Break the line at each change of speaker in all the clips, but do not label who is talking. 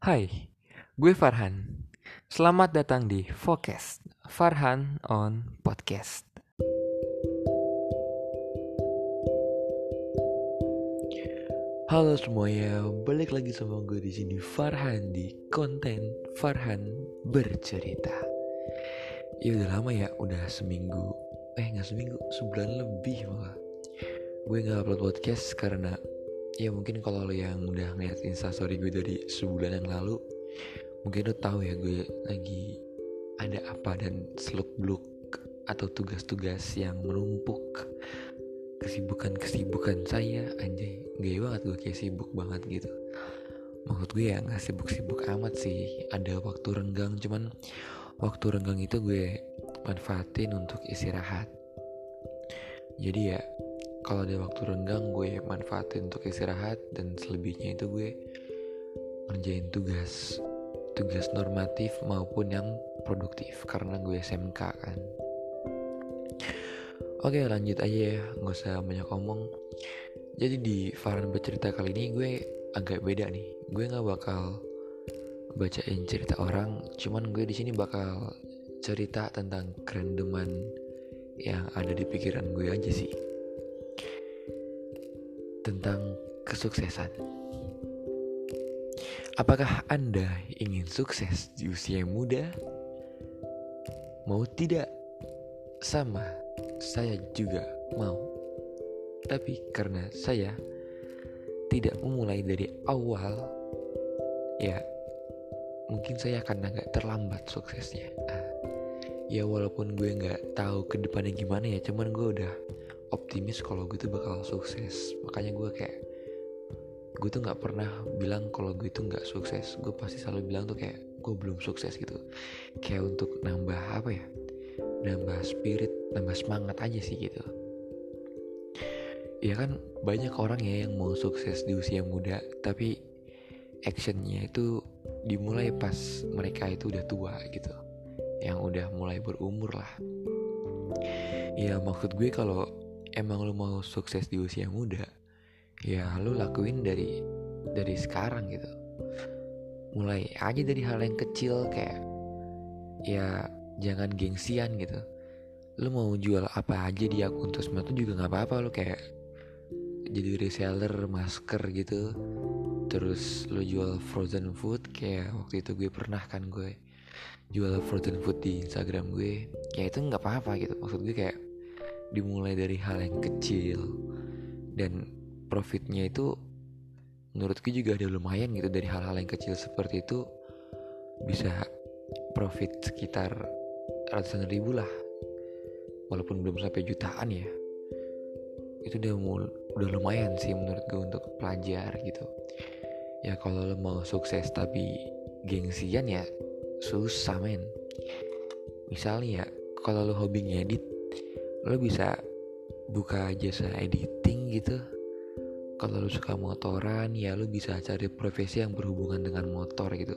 Hai, gue Farhan. Selamat datang di Focus Farhan on Podcast. Halo semuanya, balik lagi sama gue di sini Farhan di konten Farhan bercerita. Ya udah lama ya, udah seminggu. Eh nggak seminggu, sebulan lebih malah. Gue nggak upload podcast karena ya mungkin kalau lo yang udah ngeliat instastory gue dari sebulan yang lalu, mungkin lo tahu ya gue lagi ada apa dan seluk beluk atau tugas-tugas yang menumpuk kesibukan-kesibukan saya. Anjay gaya banget gue kayak sibuk banget gitu. Maksud gue ya nggak sibuk-sibuk amat sih. Ada waktu renggang cuman waktu renggang itu gue manfaatin untuk istirahat. Jadi ya kalau ada waktu renggang gue manfaatin untuk istirahat dan selebihnya itu gue ngerjain tugas tugas normatif maupun yang produktif karena gue SMK kan Oke lanjut aja ya, nggak usah banyak ngomong. Jadi di Farhan bercerita kali ini gue agak beda nih. Gue nggak bakal bacain cerita orang, cuman gue di sini bakal cerita tentang kerendeman yang ada di pikiran gue aja sih. Tentang kesuksesan. Apakah Anda ingin sukses di usia muda? Mau tidak? Sama saya juga mau. Tapi karena saya tidak memulai dari awal, ya mungkin saya akan agak terlambat suksesnya. Nah, ya walaupun gue nggak tahu ke depannya gimana ya, cuman gue udah optimis kalau gue tuh bakal sukses. Makanya gue kayak gue tuh nggak pernah bilang kalau gue tuh nggak sukses. Gue pasti selalu bilang tuh kayak gue belum sukses gitu. Kayak untuk nambah apa ya? nambah spirit, nambah semangat aja sih gitu. Ya kan banyak orang ya yang mau sukses di usia muda, tapi actionnya itu dimulai pas mereka itu udah tua gitu, yang udah mulai berumur lah. Ya maksud gue kalau emang lo mau sukses di usia muda, ya lo lakuin dari dari sekarang gitu. Mulai aja dari hal yang kecil kayak ya jangan gengsian gitu. Lu mau jual apa aja di akun sosmed tuh juga nggak apa-apa lu kayak jadi reseller masker gitu. Terus lu jual frozen food kayak waktu itu gue pernah kan gue jual frozen food di Instagram gue ya itu nggak apa-apa gitu. Maksud gue kayak dimulai dari hal yang kecil. Dan profitnya itu menurut gue juga ada lumayan gitu dari hal-hal yang kecil seperti itu bisa profit sekitar ratusan ribu lah. Walaupun belum sampai jutaan ya. Itu udah udah lumayan sih menurut gue untuk pelajar gitu. Ya kalau lo mau sukses tapi gengsian ya susah men. Misalnya ya kalau lo hobi ngedit lo bisa buka jasa editing gitu. Kalau lo suka motoran ya lo bisa cari profesi yang berhubungan dengan motor gitu.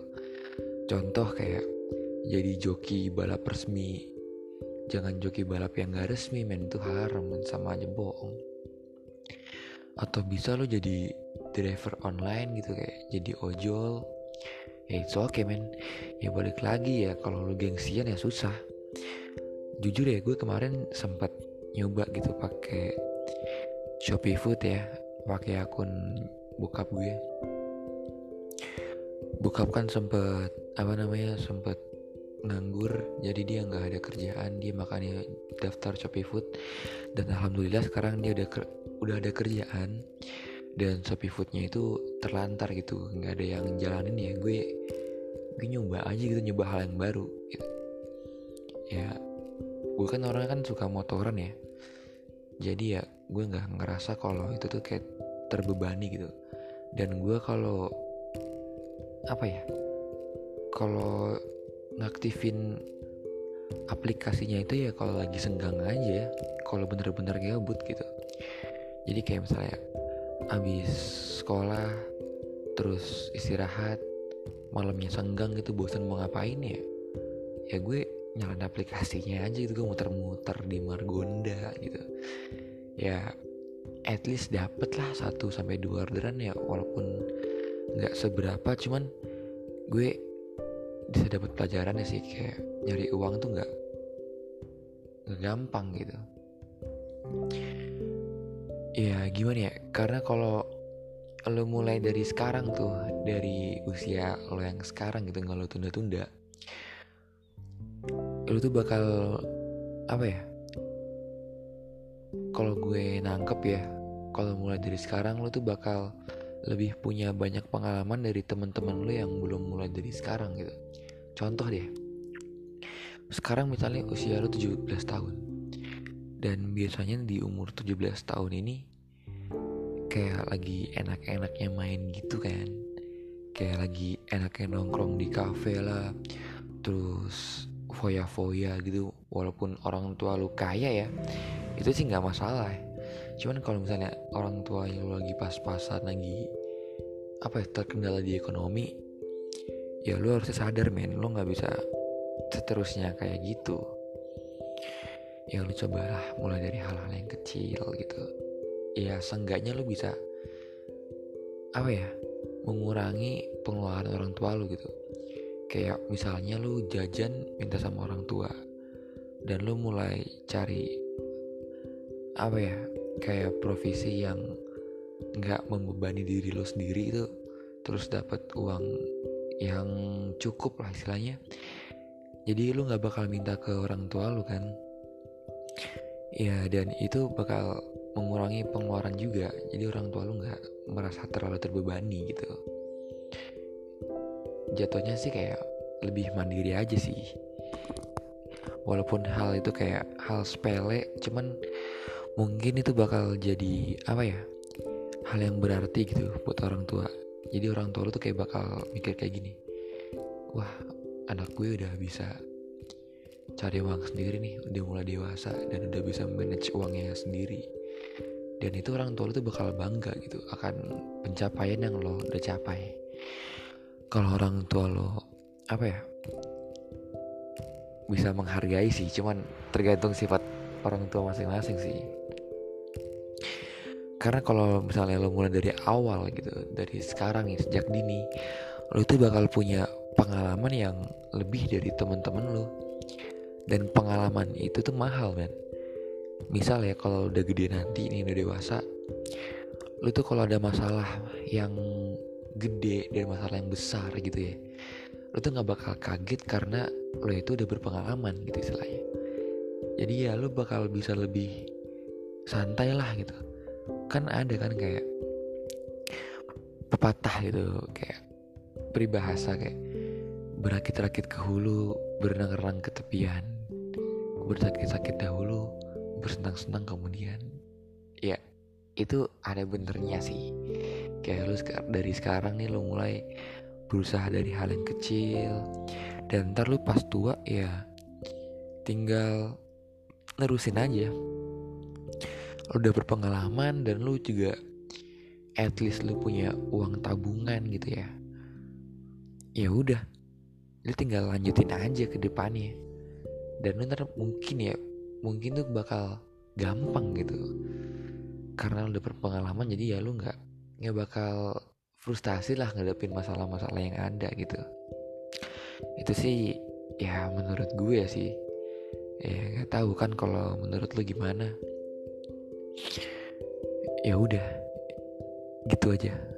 Contoh kayak jadi joki balap resmi. Jangan joki balap yang gak resmi men. Itu haram sama aja bohong. Atau bisa lo jadi driver online gitu kayak jadi ojol. Ya oke okay, men. Ya balik lagi ya. Kalau lo gengsian ya susah jujur ya gue kemarin sempat nyoba gitu pakai Shopee Food ya pakai akun bokap gue. Bokap kan sempet apa namanya sempet nganggur jadi dia nggak ada kerjaan dia makanya daftar Shopee Food. Dan alhamdulillah sekarang dia udah udah ada kerjaan. Dan Shopee Foodnya itu terlantar gitu nggak ada yang jalanin ya. Gue gue nyoba aja gitu nyoba hal yang baru. Gitu. ya gue kan orangnya kan suka motoran ya. Jadi ya gue nggak ngerasa kalau itu tuh kayak terbebani gitu. Dan gue kalau apa ya kalau ngaktifin aplikasinya itu ya kalau lagi senggang aja kalau bener-bener gabut gitu. Jadi kayak misalnya abis sekolah terus istirahat malamnya senggang gitu bosan mau ngapain ya? Ya gue nyalain aplikasinya aja gitu gue muter-muter di Margonda gitu. Ya at least dapet lah satu sampai dua orderan ya walaupun nggak seberapa cuman gue bisa dapat pelajaran ya sih kayak nyari uang tuh nggak nggak gampang gitu. Ya gimana ya? Karena kalau lo mulai dari sekarang tuh dari usia lo yang sekarang gitu nggak lo tunda-tunda lo tuh bakal apa ya? Kalau gue nangkep ya kalau mulai dari sekarang lo tuh bakal lebih punya banyak pengalaman dari teman-teman lo yang belum mulai dari sekarang gitu. Contoh deh sekarang misalnya usia lo 17 tahun dan biasanya di umur 17 tahun ini kayak lagi enak-enaknya main gitu kan. Kayak lagi enaknya nongkrong di kafe lah terus foya-foya gitu walaupun orang tua lu kaya ya itu sih nggak masalah. Cuman kalau misalnya orang tua lu lagi pas-pasan lagi apa ya terkendala di ekonomi ya lu harus sadar men lu nggak bisa seterusnya kayak gitu. Ya lu cobalah mulai dari hal-hal yang kecil gitu. Ya seenggaknya lu bisa apa ya mengurangi pengeluaran orang tua lu gitu kayak misalnya lu jajan minta sama orang tua dan lu mulai cari apa ya kayak profesi yang nggak membebani diri lo sendiri itu terus dapat uang yang cukup lah istilahnya. Jadi lu nggak bakal minta ke orang tua lu kan? Ya dan itu bakal mengurangi pengeluaran juga. Jadi orang tua lu nggak merasa terlalu terbebani gitu jatuhnya sih kayak lebih mandiri aja sih. Walaupun hal itu kayak hal sepele cuman mungkin itu bakal jadi apa ya hal yang berarti gitu buat orang tua. Jadi orang tua lu tuh kayak bakal mikir kayak gini wah anak gue udah bisa cari uang sendiri nih udah mulai dewasa dan udah bisa manage uangnya sendiri. Dan itu orang tua lo tuh bakal bangga gitu akan pencapaian yang lo udah capai kalau orang tua lo apa ya bisa menghargai sih cuman tergantung sifat orang tua masing-masing sih. Karena kalau misalnya lo mulai dari awal gitu dari sekarang ya sejak dini lo itu bakal punya pengalaman yang lebih dari teman-teman lo. Dan pengalaman itu tuh mahal kan misal ya kalau udah gede nanti ini udah dewasa lu tuh kalau ada masalah yang gede dan masalah yang besar gitu ya. Lu tuh nggak bakal kaget karena lo itu udah berpengalaman gitu istilahnya. Jadi ya lu bakal bisa lebih santai lah gitu. Kan ada kan kayak pepatah gitu kayak peribahasa kayak berakit-rakit ke hulu berenang-renang ke tepian bersakit-sakit dahulu bersenang-senang kemudian. Ya itu ada benernya sih kayak lu dari sekarang nih lu mulai berusaha dari hal yang kecil. Dan ntar lu pas tua ya tinggal nerusin aja. Lu udah berpengalaman dan lu juga at least lu punya uang tabungan gitu ya. Ya udah lu tinggal lanjutin aja ke depannya. Dan lu ntar mungkin ya mungkin tuh bakal gampang gitu. Karena udah berpengalaman jadi ya lu nggak nggak bakal frustasi lah ngadepin masalah-masalah yang ada gitu. Itu sih ya menurut gue ya sih. Ya nggak tahu kan kalau menurut lu gimana. Ya udah gitu aja